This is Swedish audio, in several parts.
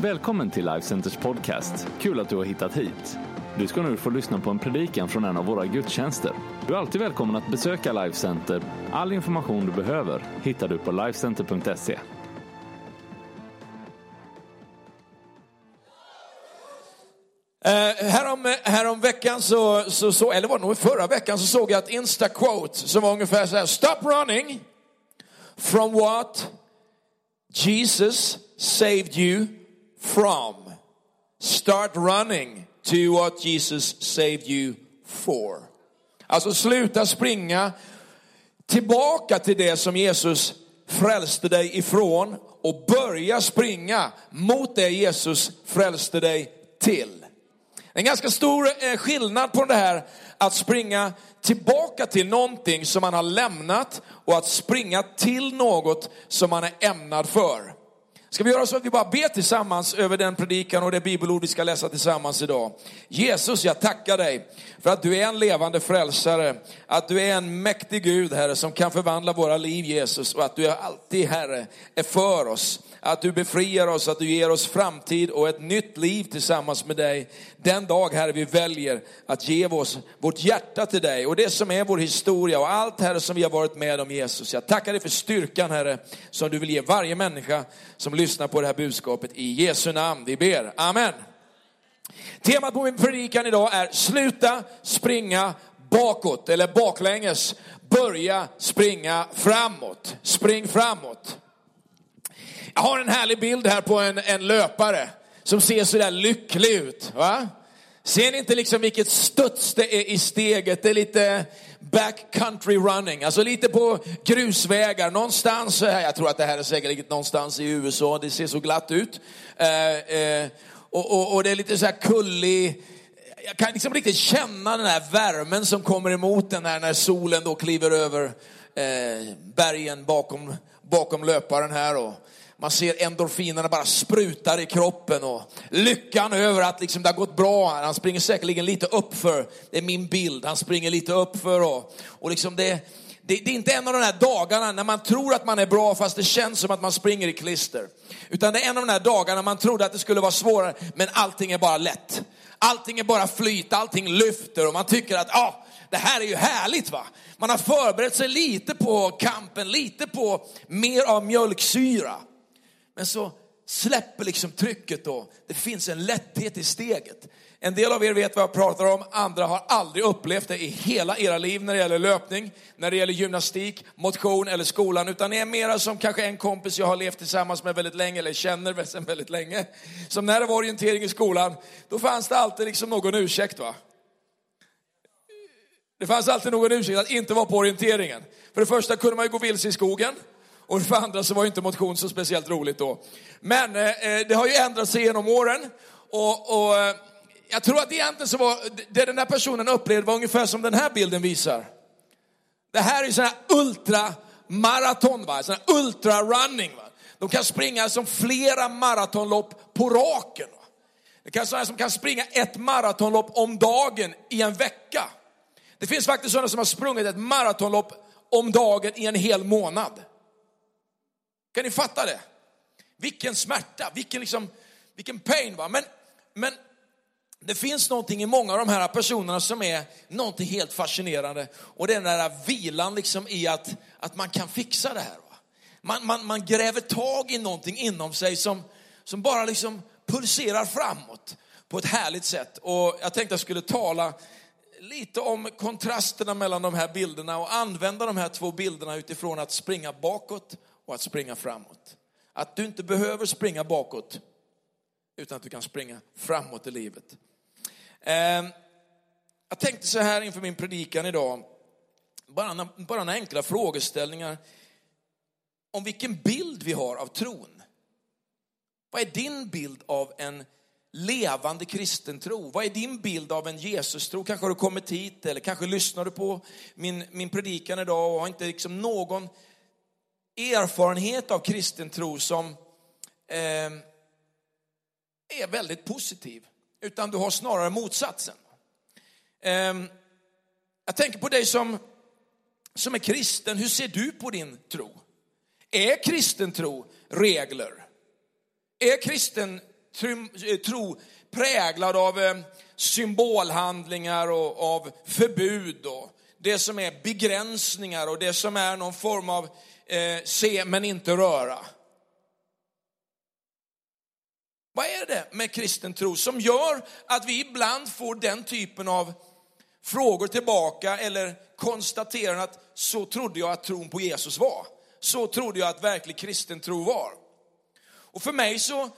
Välkommen till Life Centers podcast. Kul att du har hittat hit. Du ska nu få lyssna på en predikan från en av våra gudstjänster. Du är alltid välkommen att besöka Life Center. All information du behöver hittar du på lifecenter.se. Eh, härom, härom veckan så, så, så, eller var det nog förra veckan så såg jag ett Insta-quote som var ungefär så här. Stop running from what Jesus saved you from. Start running to what Jesus saved you for. Alltså sluta springa tillbaka till det som Jesus frälste dig ifrån och börja springa mot det Jesus frälste dig till. En ganska stor eh, skillnad på det här att springa tillbaka till någonting som man har lämnat och att springa till något som man är ämnad för. Ska vi göra så att vi bara ber tillsammans över den predikan och det bibelord vi ska läsa tillsammans idag. Jesus, jag tackar dig för att du är en levande frälsare, att du är en mäktig Gud, Herre, som kan förvandla våra liv, Jesus, och att du alltid, Herre, är för oss. Att du befriar oss, att du ger oss framtid och ett nytt liv tillsammans med dig. Den dag, Herre, vi väljer att ge oss vårt hjärta till dig och det som är vår historia och allt, Herre, som vi har varit med om, Jesus. Jag tackar dig för styrkan, Herre, som du vill ge varje människa som lyssnar på det här budskapet. I Jesu namn vi ber. Amen. Temat på min predikan idag är sluta springa bakåt eller baklänges. Börja springa framåt. Spring framåt. Jag har en härlig bild här på en, en löpare som ser sådär lycklig ut. Va? Ser ni inte liksom vilket studs det är i steget? Det är lite backcountry running, alltså lite på grusvägar någonstans. Eh, jag tror att det här är säkert någonstans i USA, det ser så glatt ut. Eh, eh, och, och, och, det är lite så här kullig, jag kan liksom riktigt känna den här värmen som kommer emot den här när solen då kliver över eh, bergen bakom, bakom löparen här. Och, man ser endorfinerna bara sprutar i kroppen och lyckan över att liksom det har gått bra. Han springer säkerligen lite uppför, det är min bild, han springer lite uppför och, och liksom det, det, det, är inte en av de här dagarna när man tror att man är bra fast det känns som att man springer i klister. Utan det är en av de här dagarna man trodde att det skulle vara svårare men allting är bara lätt. Allting är bara flyt, allting lyfter och man tycker att ah, det här är ju härligt va. Man har förberett sig lite på kampen, lite på mer av mjölksyra. Men så släpper liksom trycket då. Det finns en lätthet i steget. En del av er vet vad jag pratar om, andra har aldrig upplevt det i hela era liv när det gäller löpning, när det gäller gymnastik, motion eller skolan, utan ni är mera som kanske en kompis jag har levt tillsammans med väldigt länge, eller känner sedan väldigt länge. Som när det var orientering i skolan, då fanns det alltid liksom någon ursäkt va. Det fanns alltid någon ursäkt att inte vara på orienteringen. För det första kunde man ju gå vilse i skogen. Och för andra så var ju inte motion så speciellt roligt då. Men eh, eh det har ju ändrat sig genom åren. Och, och eh, jag tror att egentligen så var, det den här personen upplevde var ungefär som den här bilden visar. Det här är ju sån här ultramaraton, va? sån här ultrarunning. Va? De kan springa som flera maratonlopp på raken. Va? Det kan sådana som kan springa ett maratonlopp om dagen i en vecka. Det finns faktiskt sådana som har sprungit ett maratonlopp om dagen i en hel månad. Kan ni fatta det? Vilken smärta, vilken, liksom, vilken pain. Va? Men, men det finns någonting i många av de här personerna som är någonting helt fascinerande. Och det är den där vilan liksom i att, att man kan fixa det här. Va? Man, man, man gräver tag i någonting inom sig som, som bara liksom pulserar framåt på ett härligt sätt. Och jag tänkte att jag skulle tala lite om kontrasterna mellan de här bilderna och använda de här två bilderna utifrån att springa bakåt och att springa framåt. Att du inte behöver springa bakåt utan att du kan springa framåt i livet. Ehm, jag tänkte så här inför min predikan idag, bara, bara några enkla frågeställningar om vilken bild vi har av tron. Vad är din bild av en levande kristen tro? Vad är din bild av en Jesus-tro? Kanske har du kommit hit eller kanske lyssnar du på min, min predikan idag och har inte liksom någon erfarenhet av kristen tro som eh, är väldigt positiv, utan du har snarare motsatsen. Eh, jag tänker på dig som, som är kristen, hur ser du på din tro? Är kristen tro regler? Är kristen eh, tro präglad av eh, symbolhandlingar och av förbud och det som är begränsningar och det som är någon form av eh, se men inte röra. Vad är det med kristen tro som gör att vi ibland får den typen av frågor tillbaka eller konstaterar att så trodde jag att tron på Jesus var. Så trodde jag att verklig kristen tro var. Och för mig så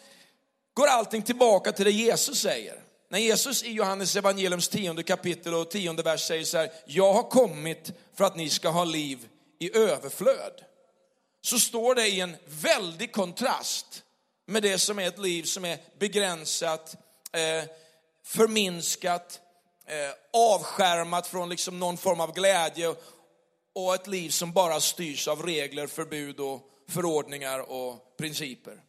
går allting tillbaka till det Jesus säger. När Jesus i Johannes evangeliums tionde kapitel och tionde vers säger så här, jag har kommit för att ni ska ha liv i överflöd. Så står det i en väldig kontrast med det som är ett liv som är begränsat, eh, förminskat, eh, avskärmat från liksom någon form av glädje och ett liv som bara styrs av regler, förbud och förordningar och principer.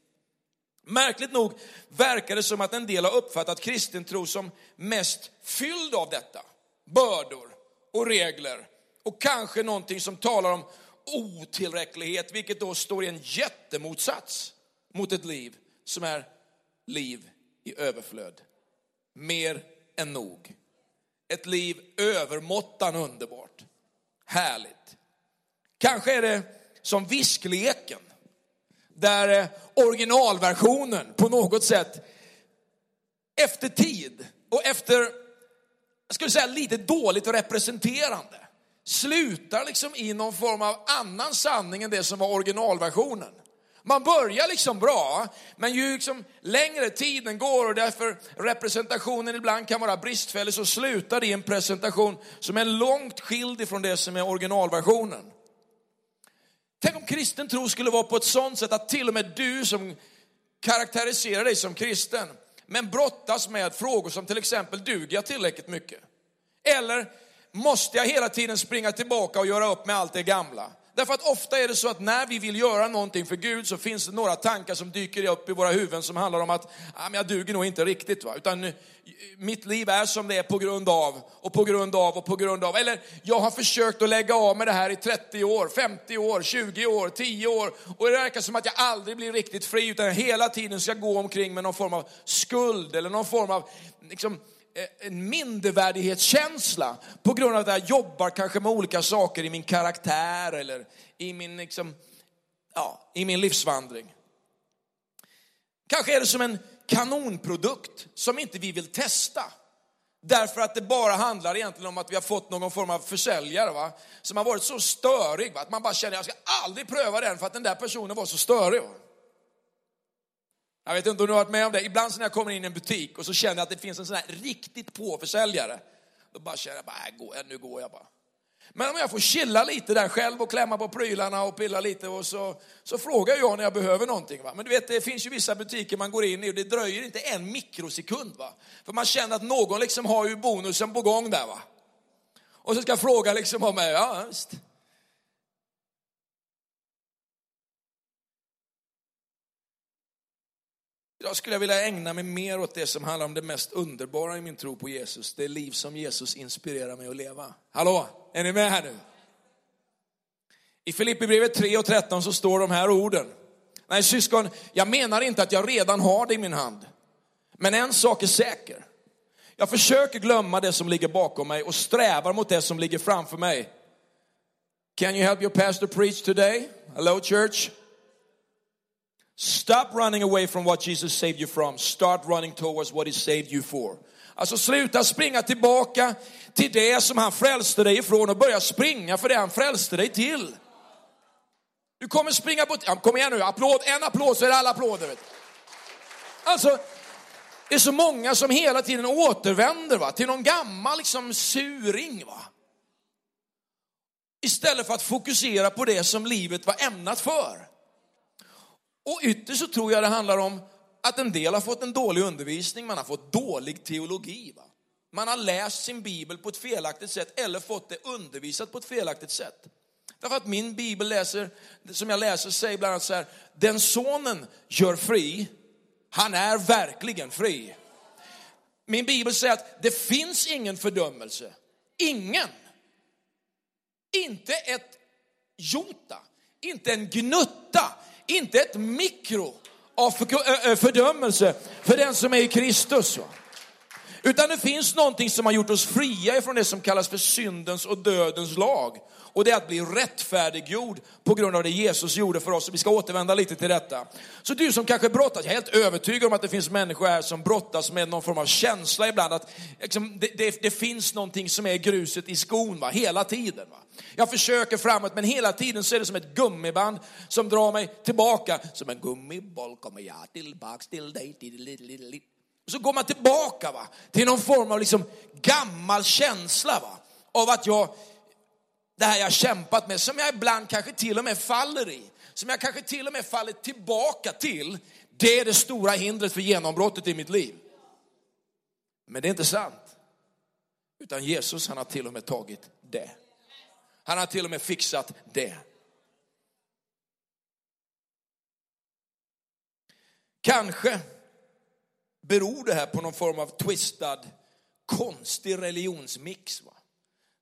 Märkligt nog verkar det som att en del har uppfattat kristen tro som mest fylld av detta. Bördor och regler och kanske någonting som talar om otillräcklighet, vilket då står i en jättemotsats mot ett liv som är liv i överflöd. Mer än nog. Ett liv övermåttan underbart. Härligt. Kanske är det som viskleken där eh, originalversionen på något sätt efter tid och efter, jag skulle säga lite dåligt representerande, slutar liksom i någon form av annan sanning än det som var originalversionen. Man börjar liksom bra, men ju liksom längre tiden går och därför representationen ibland kan vara bristfällig så slutar det i en presentation som är långt skild ifrån det som är originalversionen. Tänk om kristen tro skulle vara på ett sånt sätt att till och med du som karaktäriserar dig som kristen, men brottas med frågor som till exempel, duger jag tillräckligt mycket? Eller måste jag hela tiden springa tillbaka och göra upp med allt det gamla? Därför att ofta är det så att när vi vill göra någonting för Gud så finns det några tankar som dyker upp i våra huvuden som handlar om att ah, men jag duger nog inte riktigt. Va? Utan eh, mitt liv är som det är på grund av och på grund av och på grund av. Eller jag har försökt att lägga av med det här i 30 år, 50 år, 20 år, 10 år. Och det verkar som att jag aldrig blir riktigt fri utan jag hela tiden ska gå omkring med någon form av skuld eller någon form av liksom, Eh, en mindervärdighetskänsla på grund av att jag jobbar kanske med olika saker i min karaktär eller i min, liksom, ja, i min livsvandring. Kanske är det som en kanonprodukt som inte vi vill testa. Därför att det bara handlar egentligen om att vi har fått någon form av försäljare va? som har varit så störig va? att man bara känner att jag ska aldrig pröva den för att den där personen var så störig. Va? Jag vet inte om du har varit med om det. Ibland när jag kommer in i en butik och så känner jag att det finns en sån här riktigt påförsäljare. Då bara känner jag, bara, äh, går jag, nu går jag bara. Men om jag får chilla lite där själv och klämma på prylarna och pilla lite och så, så frågar jag när jag behöver någonting. Va? Men du vet, det finns ju vissa butiker man går in i och det dröjer inte en mikrosekund. Va? För man känner att någon liksom har ju bonusen på gång där. Va? Och så ska jag fråga liksom om mig, ja visst. Jag skulle vilja ägna mig mer åt det som handlar om det mest underbara i min tro på Jesus. Det liv som Jesus inspirerar mig att leva. Hallå, är ni med här nu? I Filipperbrevet 3 och 13 så står de här orden. Nej syskon, jag menar inte att jag redan har det i min hand. Men en sak är säker. Jag försöker glömma det som ligger bakom mig och strävar mot det som ligger framför mig. Can you help your pastor preach today? Hello church. Stop running away from what Jesus saved you from. Start running towards what he saved you for. Alltså sluta springa tillbaka till det som han frälste dig ifrån och börja springa för det han frälste dig till. Du kommer springa på... Ja, kom igen nu, applåd, en applåd så är det alla applåder. Vet. Alltså, det är så många som hela tiden återvänder va, till någon gammal liksom, suring. Va? Istället för att fokusera på det som livet var ämnat för. Och ytterst så tror jag det handlar om att en del har fått en dålig undervisning, man har fått dålig teologi. Va? Man har läst sin bibel på ett felaktigt sätt eller fått det undervisat på ett felaktigt sätt. Därför att min bibel läser, som jag läser säger bland annat så här, den sonen gör fri, han är verkligen fri. Min bibel säger att det finns ingen fördömelse, ingen. Inte ett jota, inte en gnutta, inte ett mikro av fördömelse för den som är i Kristus. Utan det finns någonting som har gjort oss fria ifrån det som kallas för syndens och dödens lag. Och det är att bli rättfärdiggjord på grund av det Jesus gjorde för oss. Vi ska återvända lite till detta. Så du som kanske brottas, jag är helt övertygad om att det finns människor här som brottas med någon form av känsla ibland. Att liksom, det, det, det, finns någonting som är gruset i skon va? hela tiden. Va? Jag försöker framåt men hela tiden så är det som ett gummiband som drar mig tillbaka. Som en gummiboll kommer jag tillbaks till dig. Och så går man tillbaka va? till någon form av liksom gammal känsla va? av att jag, det här jag kämpat med, som jag ibland kanske till och med faller i, som jag kanske till och med faller tillbaka till, det är det stora hindret för genombrottet i mitt liv. Men det är inte sant. Utan Jesus han har till och med tagit det. Han har till och med fixat det. Kanske beror det här på någon form av twistad, konstig religionsmix. Va?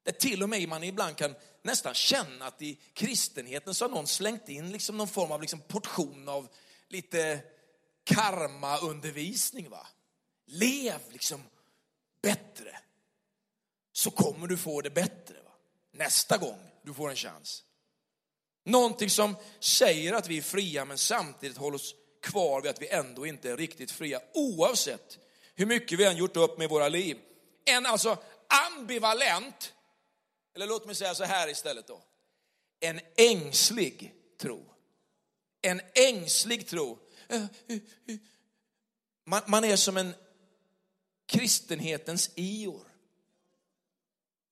Där till och med man ibland kan nästan känna att i kristenheten så har någon slängt in liksom någon form av liksom portion av lite karmaundervisning. Va? Lev liksom bättre, så kommer du få det bättre. Va? Nästa gång du får en chans. Någonting som säger att vi är fria men samtidigt håller oss kvar vid att vi ändå inte är riktigt fria oavsett hur mycket vi än gjort upp med våra liv. En alltså ambivalent, eller låt mig säga så här istället då. En ängslig tro. En ängslig tro. Eh, eh, eh. Man, man är som en kristenhetens Ior.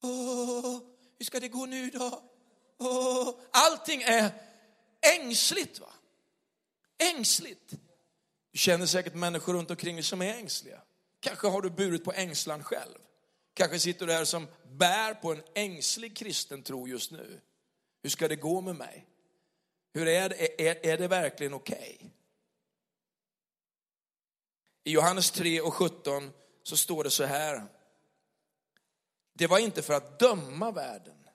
Åh, hur ska det gå nu då? Åh, allting är ängsligt. va? Ängsligt. Du känner säkert människor runt omkring dig som är ängsliga. Kanske har du burit på ängslan själv. Kanske sitter du här som bär på en ängslig kristen tro just nu. Hur ska det gå med mig? Hur är det, är, är det verkligen okej? Okay? I Johannes 3 och 17 så står det så här. Det var inte för att döma världen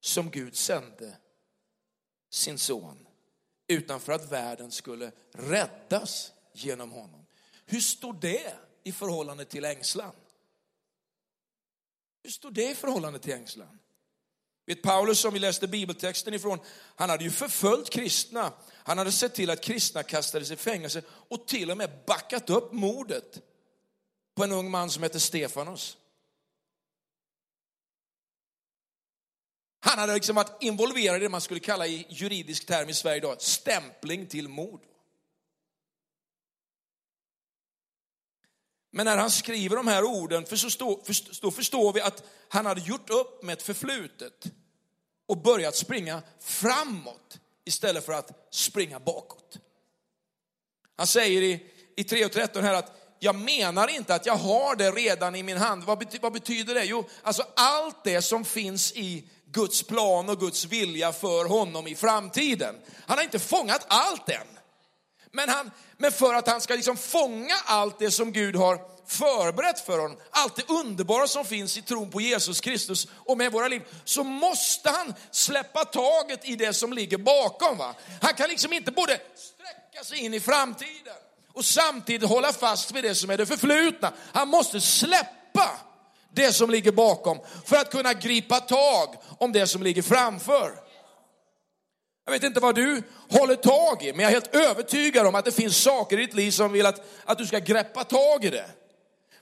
som Gud sände sin son utan för att världen skulle räddas genom honom. Hur står det i förhållande till ängslan? Hur står det i förhållande till ängslan? Vet Paulus som vi läste bibeltexten ifrån, han hade ju förföljt kristna. Han hade sett till att kristna kastades i fängelse och till och med backat upp mordet på en ung man som hette Stefanos. Han hade liksom varit involverad i det man skulle kalla i juridisk term i Sverige idag, stämpling till mord. Men när han skriver de här orden, för så stå, för, då förstår vi att han hade gjort upp med ett förflutet och börjat springa framåt istället för att springa bakåt. Han säger i, i 3.13 här att jag menar inte att jag har det redan i min hand. Vad, bety, vad betyder det? Jo, alltså allt det som finns i Guds plan och Guds vilja för honom i framtiden. Han har inte fångat allt än. Men, han, men för att han ska liksom fånga allt det som Gud har förberett för honom, allt det underbara som finns i tron på Jesus Kristus och med våra liv, så måste han släppa taget i det som ligger bakom. Va? Han kan liksom inte både sträcka sig in i framtiden och samtidigt hålla fast vid det som är det förflutna. Han måste släppa det som ligger bakom för att kunna gripa tag om det som ligger framför. Jag vet inte vad du håller tag i, men jag är helt övertygad om att det finns saker i ditt liv som vill att, att du ska greppa tag i det.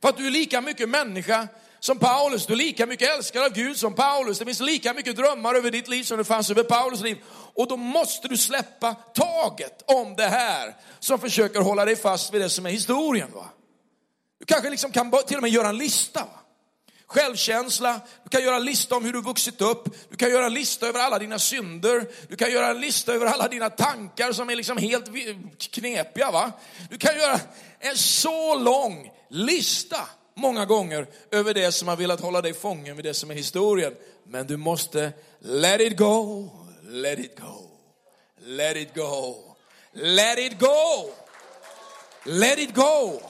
För att du är lika mycket människa som Paulus, du är lika mycket älskad av Gud som Paulus. Det finns lika mycket drömmar över ditt liv som det fanns över Paulus liv. Och då måste du släppa taget om det här som försöker hålla dig fast vid det som är historien. Va? Du kanske liksom kan till och med göra en lista. Va? Självkänsla, du kan göra en lista om hur du vuxit upp, du kan göra en lista över alla dina synder, du kan göra en lista över alla dina tankar som är liksom helt knepiga. Va? Du kan göra en så lång lista många gånger över det som har velat hålla dig fången vid det som är historien. Men du måste let it go, let it go, let it go, let it go, let it go.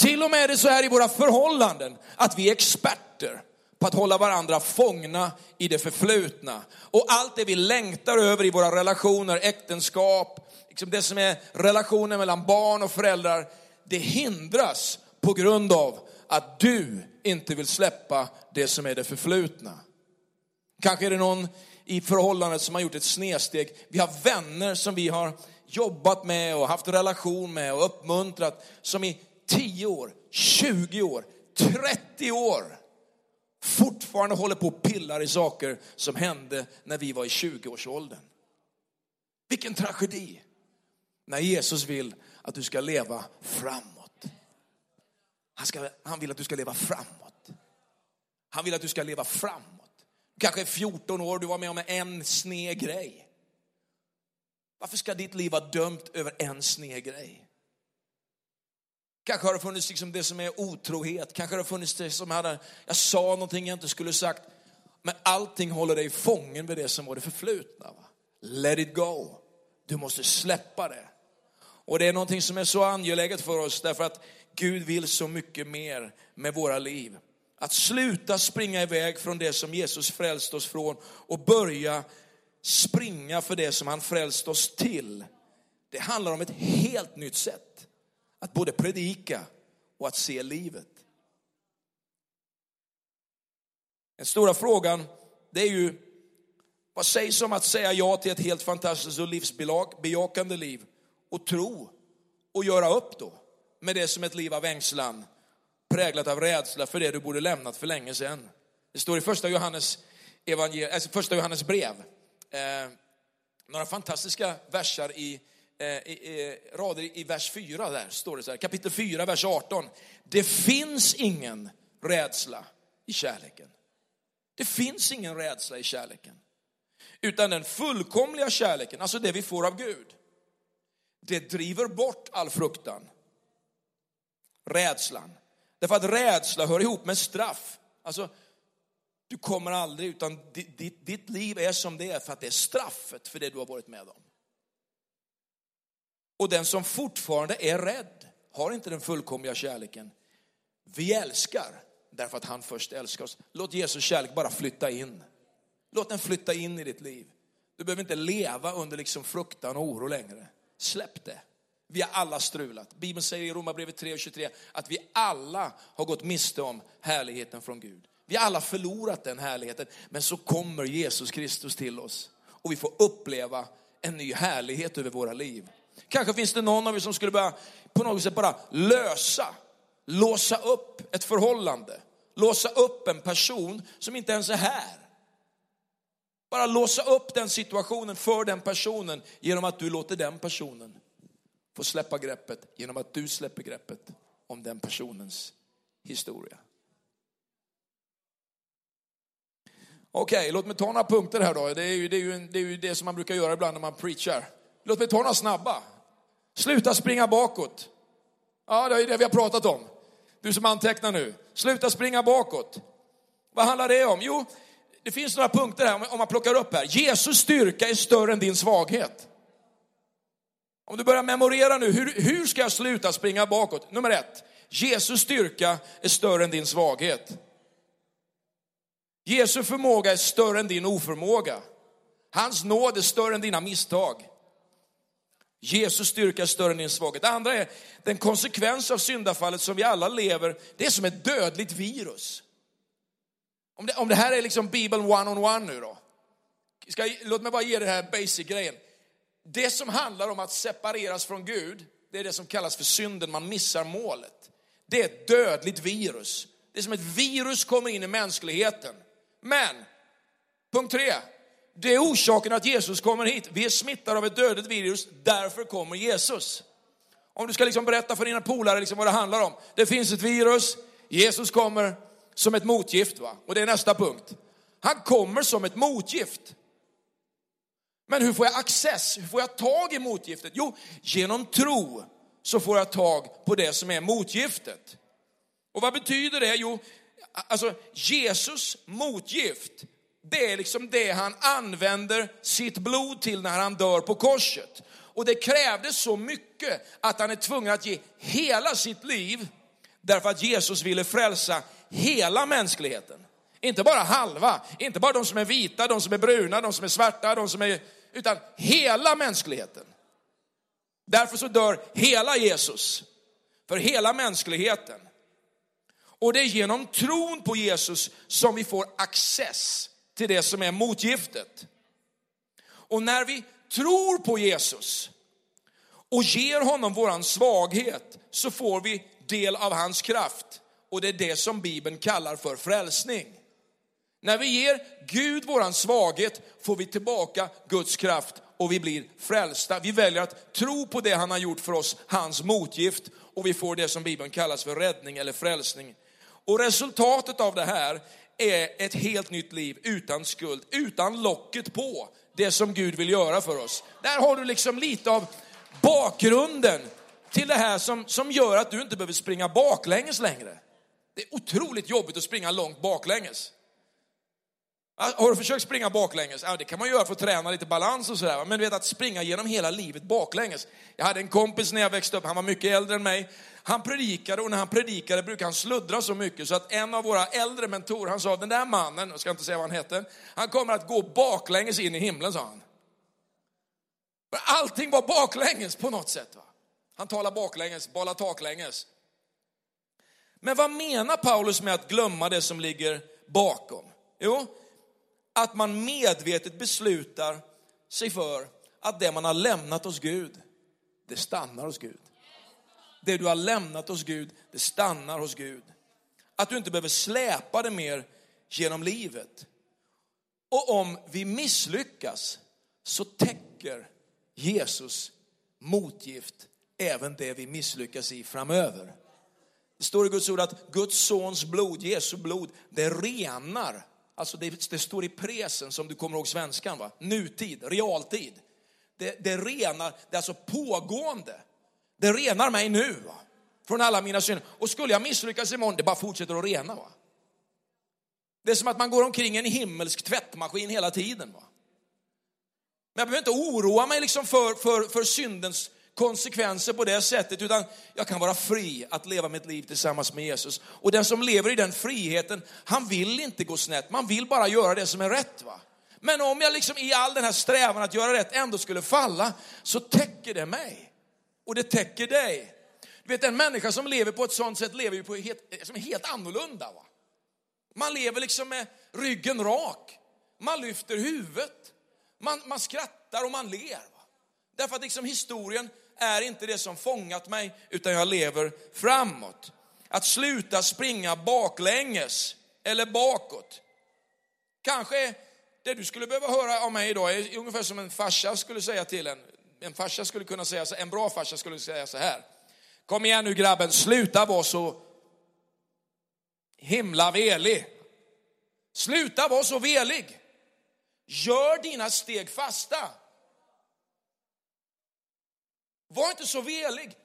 Till och med är det så här i våra förhållanden att vi är experter på att hålla varandra fångna i det förflutna. Och allt det vi längtar över i våra relationer, äktenskap, liksom det som är relationen mellan barn och föräldrar, det hindras på grund av att du inte vill släppa det som är det förflutna. Kanske är det någon i förhållandet som har gjort ett snedsteg. Vi har vänner som vi har jobbat med och haft relation med och uppmuntrat som i 10 år, 20 år, 30 år fortfarande håller på och pillar i saker som hände när vi var i 20-årsåldern. Vilken tragedi. När Jesus vill att du ska leva framåt. Han, ska, han vill att du ska leva framåt. Han vill att du ska leva framåt. Du kanske är 14 år, du var med om en sned grej. Varför ska ditt liv vara dömt över en sned grej? Kanske har det funnits liksom det som är otrohet, kanske har det funnits det som hade, jag sa någonting jag inte skulle sagt. Men allting håller dig fången vid det som var det förflutna. Va? Let it go. Du måste släppa det. Och det är någonting som är så angeläget för oss därför att Gud vill så mycket mer med våra liv. Att sluta springa iväg från det som Jesus frälst oss från och börja springa för det som han frälst oss till. Det handlar om ett helt nytt sätt att både predika och att se livet. Den stora frågan, det är ju, vad sägs om att säga ja till ett helt fantastiskt och livsbejakande liv och tro och göra upp då med det som ett liv av ängslan, präglat av rädsla för det du borde lämnat för länge sedan. Det står i första Johannes, evangel- alltså första Johannes brev, eh, några fantastiska versar i Eh, rader i vers 4 där står det så här, kapitel 4, vers 18. Det finns ingen rädsla i kärleken. Det finns ingen rädsla i kärleken. Utan den fullkomliga kärleken, alltså det vi får av Gud, det driver bort all fruktan. Rädslan. Därför att rädsla hör ihop med straff. Alltså, du kommer aldrig, utan ditt, ditt liv är som det är för att det är straffet för det du har varit med om. Och den som fortfarande är rädd har inte den fullkomliga kärleken. Vi älskar därför att han först älskar oss. Låt Jesus kärlek bara flytta in. Låt den flytta in i ditt liv. Du behöver inte leva under liksom fruktan och oro längre. Släpp det. Vi har alla strulat. Bibeln säger i Romarbrevet 3.23 att vi alla har gått miste om härligheten från Gud. Vi har alla förlorat den härligheten, men så kommer Jesus Kristus till oss och vi får uppleva en ny härlighet över våra liv. Kanske finns det någon av er som skulle börja på något sätt bara lösa, låsa upp ett förhållande, låsa upp en person som inte ens är här. Bara låsa upp den situationen för den personen genom att du låter den personen få släppa greppet, genom att du släpper greppet om den personens historia. Okej, okay, låt mig ta några punkter här då. Det är, ju, det, är ju, det är ju det som man brukar göra ibland när man preachar. Låt mig ta några snabba. Sluta springa bakåt. Ja, det är det vi har pratat om. Du som antecknar nu. Sluta springa bakåt. Vad handlar det om? Jo, det finns några punkter här om man plockar upp här. Jesus styrka är större än din svaghet. Om du börjar memorera nu, hur, hur ska jag sluta springa bakåt? Nummer ett, Jesus styrka är större än din svaghet. Jesu förmåga är större än din oförmåga. Hans nåd är större än dina misstag. Jesus styrka är större än din svaghet. Det andra är den konsekvens av syndafallet som vi alla lever, det är som ett dödligt virus. Om det, om det här är liksom Bibeln one on one nu då. Ska, låt mig bara ge det här basic-grejen. Det som handlar om att separeras från Gud, det är det som kallas för synden, man missar målet. Det är ett dödligt virus. Det är som ett virus kommer in i mänskligheten. Men, punkt tre, det är orsaken att Jesus kommer hit. Vi är smittade av ett dödligt virus, därför kommer Jesus. Om du ska liksom berätta för dina polare liksom vad det handlar om. Det finns ett virus, Jesus kommer som ett motgift. Va? Och det är nästa punkt. Han kommer som ett motgift. Men hur får jag access? Hur får jag tag i motgiftet? Jo, genom tro så får jag tag på det som är motgiftet. Och vad betyder det? Jo, alltså Jesus motgift, det är liksom det han använder sitt blod till när han dör på korset. Och det krävdes så mycket att han är tvungen att ge hela sitt liv därför att Jesus ville frälsa hela mänskligheten. Inte bara halva, inte bara de som är vita, de som är bruna, de som är svarta, de som är, utan hela mänskligheten. Därför så dör hela Jesus för hela mänskligheten. Och det är genom tron på Jesus som vi får access till det som är motgiftet. Och när vi tror på Jesus och ger honom våran svaghet så får vi del av hans kraft. Och det är det som Bibeln kallar för frälsning. När vi ger Gud våran svaghet får vi tillbaka Guds kraft och vi blir frälsta. Vi väljer att tro på det han har gjort för oss, hans motgift, och vi får det som Bibeln kallas för räddning eller frälsning. Och resultatet av det här är ett helt nytt liv utan skuld, utan locket på det som Gud vill göra för oss. Där har du liksom lite av bakgrunden till det här som, som gör att du inte behöver springa baklänges längre. Det är otroligt jobbigt att springa långt baklänges. Alltså, har du försökt springa baklänges? Ja, det kan man göra för att träna lite balans och sådär. Men du vet att springa genom hela livet baklänges. Jag hade en kompis när jag växte upp, han var mycket äldre än mig. Han predikade och när han predikade brukade han sluddra så mycket så att en av våra äldre mentorer, han sa den där mannen, jag ska inte säga vad han hette, han kommer att gå baklänges in i himlen, sa han. Allting var baklänges på något sätt. Va? Han talar baklänges, bollar taklänges. Men vad menar Paulus med att glömma det som ligger bakom? Jo, att man medvetet beslutar sig för att det man har lämnat hos Gud, det stannar hos Gud. Det du har lämnat hos Gud, det stannar hos Gud. Att du inte behöver släpa det mer genom livet. Och om vi misslyckas så täcker Jesus motgift även det vi misslyckas i framöver. Det står i Guds ord att Guds sons blod, Jesu blod, det renar Alltså det, det, står i presen som du kommer ihåg svenskan, va? nutid, realtid. Det, det renar, det är alltså pågående. Det renar mig nu va? från alla mina synder. Och skulle jag misslyckas imorgon, det bara fortsätter att rena. Va? Det är som att man går omkring i en himmelsk tvättmaskin hela tiden. Va? Men jag behöver inte oroa mig liksom för, för, för syndens konsekvenser på det sättet, utan jag kan vara fri att leva mitt liv tillsammans med Jesus. Och den som lever i den friheten, han vill inte gå snett, man vill bara göra det som är rätt. va. Men om jag liksom i all den här strävan att göra rätt ändå skulle falla, så täcker det mig. Och det täcker dig. Du vet, en människa som lever på ett sånt sätt lever ju på helt, som är helt annorlunda. Va? Man lever liksom med ryggen rak. Man lyfter huvudet. Man, man skrattar och man ler. Va? Därför att liksom historien är inte det som fångat mig, utan jag lever framåt. Att sluta springa baklänges eller bakåt. Kanske det du skulle behöva höra av mig idag är ungefär som en farsa skulle säga till en. En farsa skulle kunna säga så, en bra farsa skulle säga så här. Kom igen nu grabben, sluta vara så himla velig. Sluta vara så velig. Gör dina steg fasta. Var inte så velig.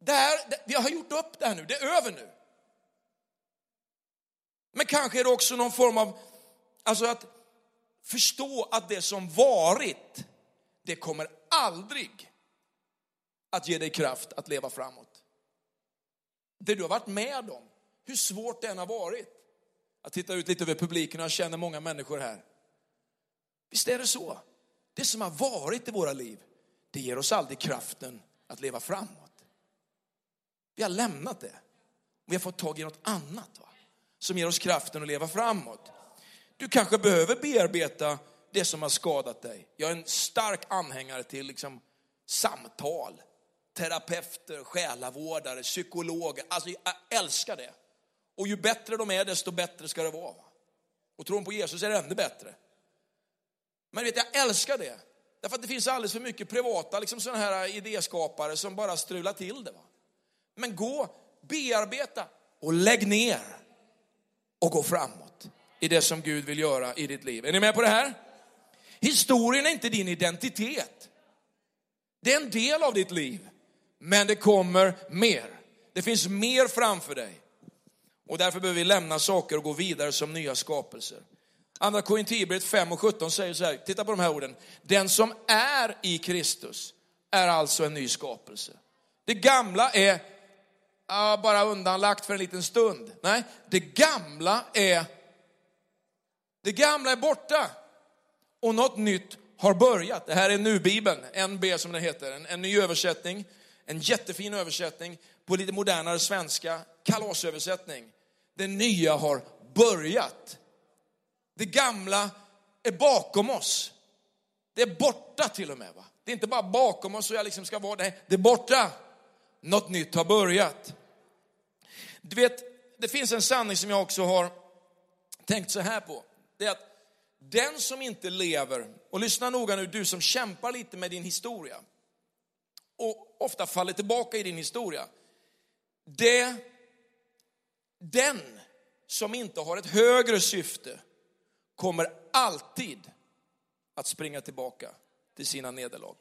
Det här, vi har gjort upp det här nu, det är över nu. Men kanske är det också någon form av, alltså att förstå att det som varit, det kommer aldrig att ge dig kraft att leva framåt. Det du har varit med om, hur svårt det än har varit. Jag tittar ut lite över publiken och jag känner många människor här. Visst är det så? Det som har varit i våra liv, det ger oss aldrig kraften att leva framåt. Vi har lämnat det. Vi har fått tag i något annat va? som ger oss kraften att leva framåt. Du kanske behöver bearbeta det som har skadat dig. Jag är en stark anhängare till liksom samtal, terapeuter, själavårdare, psykologer. Alltså jag älskar det. Och ju bättre de är, desto bättre ska det vara. Och tron på Jesus är det ännu bättre. Men vet, jag älskar det. Därför att det finns alldeles för mycket privata liksom sådana här idéskapare som bara strular till det. Va? Men gå, bearbeta och lägg ner och gå framåt i det som Gud vill göra i ditt liv. Är ni med på det här? Historien är inte din identitet. Det är en del av ditt liv, men det kommer mer. Det finns mer framför dig. Och därför behöver vi lämna saker och gå vidare som nya skapelser. Andra Korinthierbrevet 5 och 17 säger så här, titta på de här orden. Den som är i Kristus är alltså en ny skapelse. Det gamla är uh, bara undanlagt för en liten stund. Nej, det gamla är det gamla är borta och något nytt har börjat. Det här är nu-bibeln, NB som den heter, en, en ny översättning. En jättefin översättning på lite modernare svenska, kalasöversättning. Det nya har börjat. Det gamla är bakom oss. Det är borta till och med. Va? Det är inte bara bakom oss och jag liksom ska vara det. Det är borta. Något nytt har börjat. Du vet, det finns en sanning som jag också har tänkt så här på. Det är att den som inte lever, och lyssna noga nu du som kämpar lite med din historia och ofta faller tillbaka i din historia. Det, den som inte har ett högre syfte kommer alltid att springa tillbaka till sina nederlag.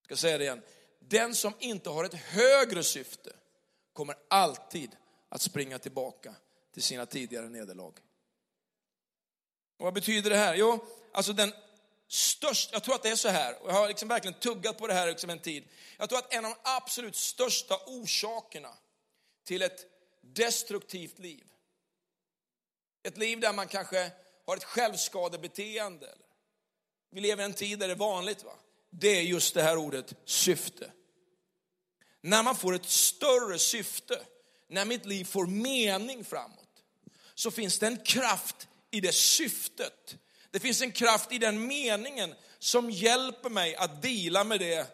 Jag ska säga det igen. Den som inte har ett högre syfte kommer alltid att springa tillbaka till sina tidigare nederlag. Och vad betyder det här? Jo, alltså den största, jag tror att det är så här, och jag har liksom verkligen tuggat på det här liksom en tid. Jag tror att en av de absolut största orsakerna till ett destruktivt liv, ett liv där man kanske har ett självskadebeteende, vi lever i en tid där det är vanligt, va? det är just det här ordet syfte. När man får ett större syfte, när mitt liv får mening framåt, så finns det en kraft i det syftet. Det finns en kraft i den meningen som hjälper mig att dela med det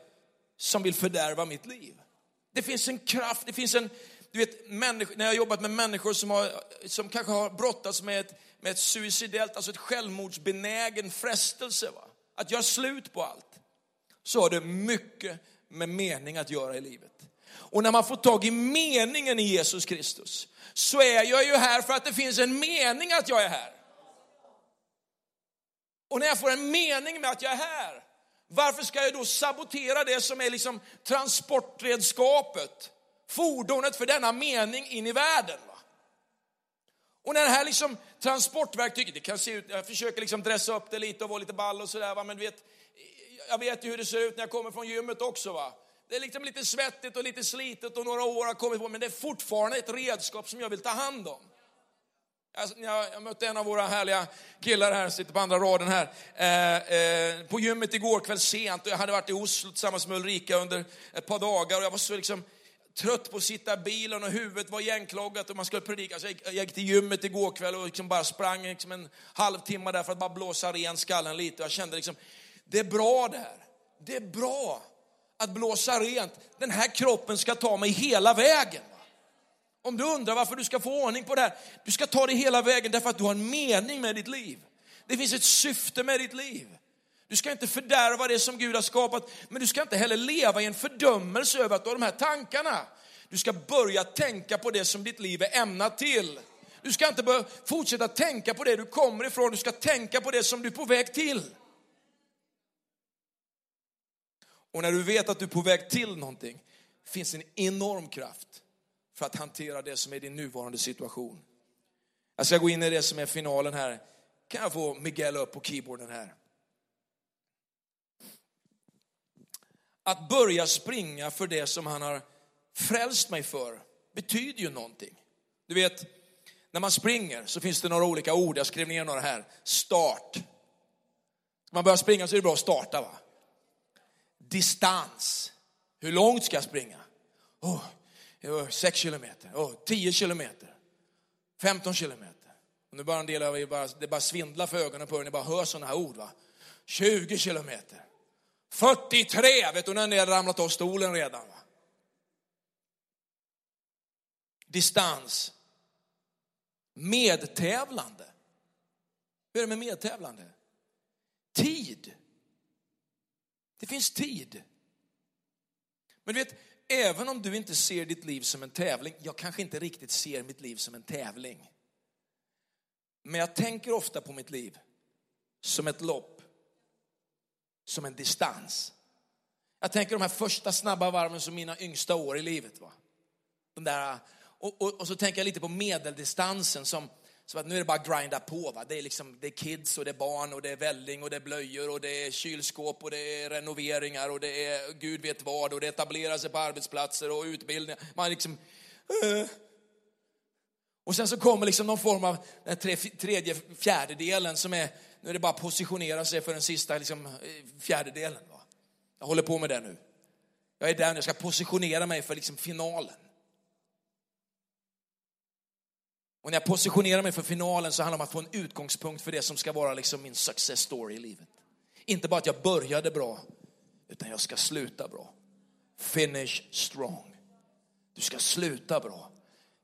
som vill fördärva mitt liv. Det finns en kraft, det finns en, du vet, när jag har jobbat med människor som, har, som kanske har brottats med ett, med ett suicidellt, alltså ett självmordsbenägen frestelse, va? att göra slut på allt, så har det mycket med mening att göra i livet. Och när man får tag i meningen i Jesus Kristus, så är jag ju här för att det finns en mening att jag är här. Och när jag får en mening med att jag är här, varför ska jag då sabotera det som är liksom transportredskapet, fordonet för denna mening in i världen? Va? Och när det här liksom transportverktyget, det kan se ut, jag försöker liksom dressa upp det lite och vara lite ball och sådär, men du vet, jag vet ju hur det ser ut när jag kommer från gymmet också. va. Det är liksom lite svettigt och lite slitet och några år har kommit på, men det är fortfarande ett redskap som jag vill ta hand om. Alltså, jag, jag mötte en av våra härliga killar här, sitter på andra raden här, eh, eh, på gymmet igår kväll sent och jag hade varit i Oslo tillsammans med Ulrika under ett par dagar och jag var så liksom trött på att sitta i bilen och huvudet var igenkloggat och man skulle predika. Så jag, gick, jag gick till gymmet igår kväll och liksom bara sprang liksom en halvtimme där för att bara blåsa ren skallen lite. Och jag kände liksom, det är bra det här. Det är bra att blåsa rent. Den här kroppen ska ta mig hela vägen. Om du undrar varför du ska få ordning på det här, du ska ta det hela vägen därför att du har en mening med ditt liv. Det finns ett syfte med ditt liv. Du ska inte fördärva det som Gud har skapat, men du ska inte heller leva i en fördömelse över att du har de här tankarna. Du ska börja tänka på det som ditt liv är ämnat till. Du ska inte börja fortsätta tänka på det du kommer ifrån, du ska tänka på det som du är på väg till. Och när du vet att du är på väg till någonting, finns en enorm kraft för att hantera det som är din nuvarande situation. Jag ska gå in i det som är finalen här. Kan jag få Miguel upp på keyboarden här? Att börja springa för det som han har frälst mig för betyder ju någonting. Du vet, när man springer så finns det några olika ord, jag skrev ner några här. Start. Ska man börja springa så är det bra att starta va? Distans. Hur långt ska jag springa? Oh, 6 kilometer, oh, 10 kilometer, 15 kilometer. Och nu bara en del av er bara, det bara svindlar för ögonen på er, ni bara hör sådana här ord. Va? 20 kilometer, 43, vet du när ni har ramlat av stolen redan? Va? Distans, medtävlande. Hur är det med medtävlande? Tid. Det finns tid. Men du vet, även om du inte ser ditt liv som en tävling, jag kanske inte riktigt ser mitt liv som en tävling. Men jag tänker ofta på mitt liv som ett lopp, som en distans. Jag tänker de här första snabba varven som mina yngsta år i livet. Va? De där, och, och, och så tänker jag lite på medeldistansen som som att nu är det bara att grinda på. Va? Det, är liksom, det är kids och det är barn och det är välling och det är blöjor och det är kylskåp och det är renoveringar och det är gud vet vad och det etablerar sig på arbetsplatser och utbildningar. Man liksom... Uh. Och sen så kommer liksom någon form av den tredje fjärdedelen som är nu är det bara att positionera sig för den sista liksom, eh, fjärdedelen. Va? Jag håller på med det nu. Jag är där nu, jag ska positionera mig för liksom finalen. Och när jag positionerar mig för finalen så handlar det om att få en utgångspunkt för det som ska vara liksom min success story i livet. Inte bara att jag började bra, utan jag ska sluta bra. Finish strong. Du ska sluta bra.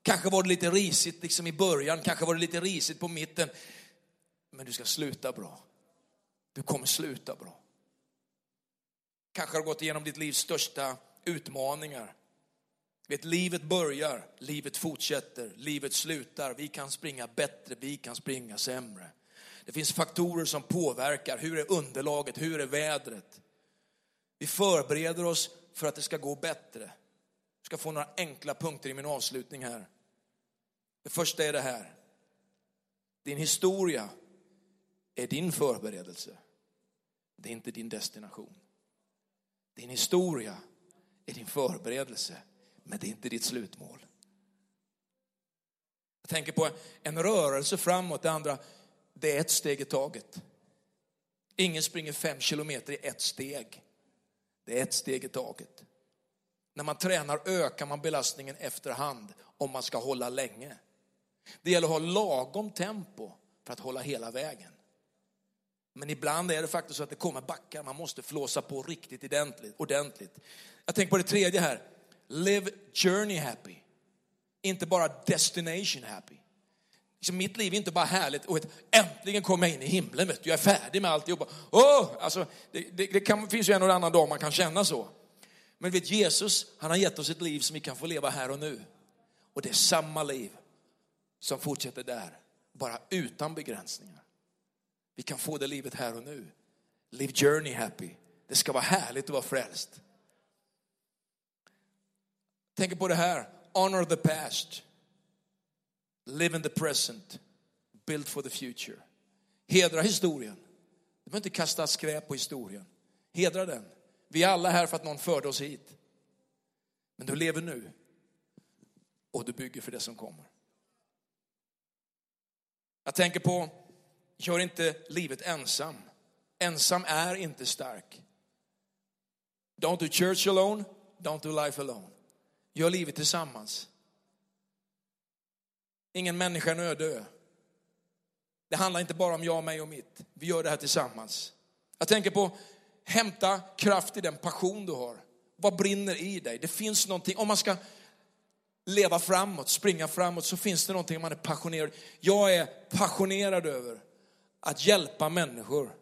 Kanske var det lite risigt liksom i början, kanske var det lite risigt på mitten. Men du ska sluta bra. Du kommer sluta bra. Kanske har du gått igenom ditt livs största utmaningar. Vet, livet börjar, livet fortsätter, livet slutar. Vi kan springa bättre, vi kan springa sämre. Det finns faktorer som påverkar. Hur är underlaget? Hur är vädret? Vi förbereder oss för att det ska gå bättre. Jag ska få några enkla punkter i min avslutning här. Det första är det här. Din historia är din förberedelse. Det är inte din destination. Din historia är din förberedelse, men det är inte ditt slutmål. Jag tänker på en rörelse framåt, det andra, det är ett steg i taget. Ingen springer fem kilometer i ett steg. Det är ett steg i taget. När man tränar ökar man belastningen efterhand om man ska hålla länge. Det gäller att ha lagom tempo för att hålla hela vägen. Men ibland är det faktiskt så att det kommer backar, man måste flåsa på riktigt ordentligt. Jag tänker på det tredje här, live journey happy. Inte bara destination happy. Liksom mitt liv är inte bara härligt och ett, äntligen kommer jag in i himlen, vet du, jag är färdig med alltihopa. Oh, alltså, det, det, det kan, finns ju en och annan dag man kan känna så. Men vet Jesus, han har gett oss ett liv som vi kan få leva här och nu. Och det är samma liv som fortsätter där, bara utan begränsningar. Vi kan få det livet här och nu. Live journey happy. Det ska vara härligt att vara frälst. Tänk på det här, honor the past. Live in the present. Build for the future. Hedra historien. Du behöver inte kasta skräp på historien. Hedra den. Vi är alla här för att någon förde oss hit. Men du lever nu. Och du bygger för det som kommer. Jag tänker på, gör inte livet ensam. Ensam är inte stark. Don't do church alone, don't do life alone. Gör livet tillsammans. Ingen människa är en öde. Det handlar inte bara om jag, mig och mitt. Vi gör det här tillsammans. Jag tänker på, hämta kraft i den passion du har. Vad brinner i dig? Det finns någonting, om man ska leva framåt, springa framåt, så finns det någonting man är passionerad. Jag är passionerad över att hjälpa människor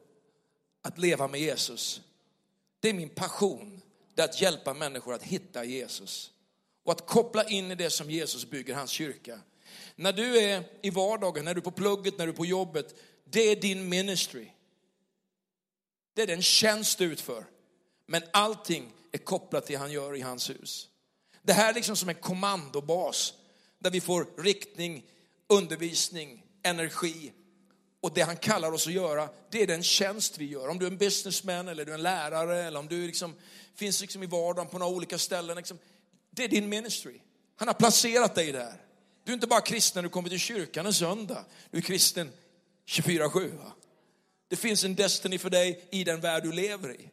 att leva med Jesus. Det är min passion, det är att hjälpa människor att hitta Jesus. Och att koppla in i det som Jesus bygger, hans kyrka. När du är i vardagen, när du är på plugget, när du är på jobbet, det är din ministry. Det är den tjänst du utför. Men allting är kopplat till det han gör i hans hus. Det här är liksom som en kommandobas där vi får riktning, undervisning, energi. Och det han kallar oss att göra, det är den tjänst vi gör. Om du är en businessman eller du är en lärare eller om du liksom, finns liksom i vardagen på några olika ställen. Liksom, det är din ministry. Han har placerat dig där. Du är inte bara kristen när du kommer till kyrkan en söndag. Du är kristen 24-7. Det finns en destiny för dig i den värld du lever i.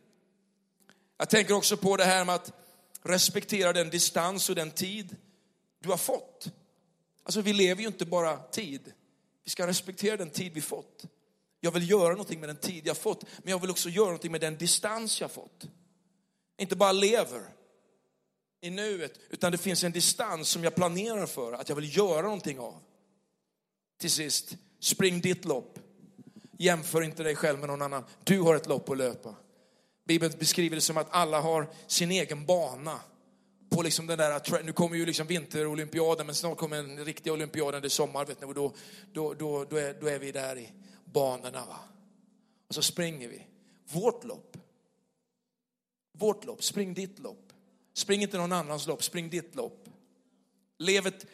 Jag tänker också på det här med att respektera den distans och den tid du har fått. Alltså vi lever ju inte bara tid. Vi ska respektera den tid vi fått. Jag vill göra någonting med den tid jag fått, men jag vill också göra någonting med den distans jag fått. Inte bara lever i nuet, utan det finns en distans som jag planerar för, att jag vill göra någonting av. Till sist, spring ditt lopp. Jämför inte dig själv med någon annan. Du har ett lopp att löpa. Bibeln beskriver det som att alla har sin egen bana. På liksom den där, nu kommer ju liksom vinterolympiaden, men snart kommer en riktig olympiad, det är sommar, vet ni, och då, då, då, då, är, då är vi där i banorna. Va? Och så springer vi. Vårt lopp. Vårt lopp, spring ditt lopp. Spring inte någon annans lopp, spring ditt lopp. Lev ett,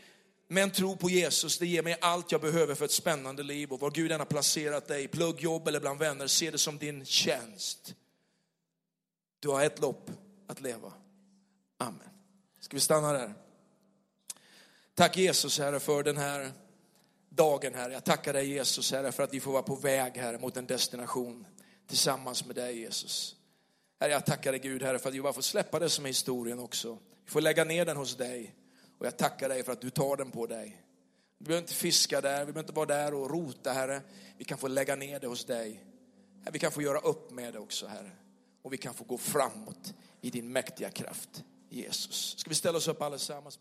med en tro på Jesus, det ger mig allt jag behöver för ett spännande liv. Och var Gud än har placerat dig, pluggjobb eller bland vänner, se det som din tjänst. Du har ett lopp att leva. Amen. Ska vi stanna där? Tack Jesus Herre för den här dagen, Herre. Jag tackar dig Jesus, Herre, för att vi får vara på väg, Herre, mot en destination tillsammans med dig, Jesus. Herre, jag tackar dig Gud, Herre, för att vi bara får släppa det som är historien också. Vi får lägga ner den hos dig. Och jag tackar dig för att du tar den på dig. Vi behöver inte fiska där, vi behöver inte vara där och rota, Herre. Vi kan få lägga ner det hos dig. Vi kan få göra upp med det också, Herre. Och vi kan få gå framåt i din mäktiga kraft, Jesus. Ska vi ställa oss upp allesammans?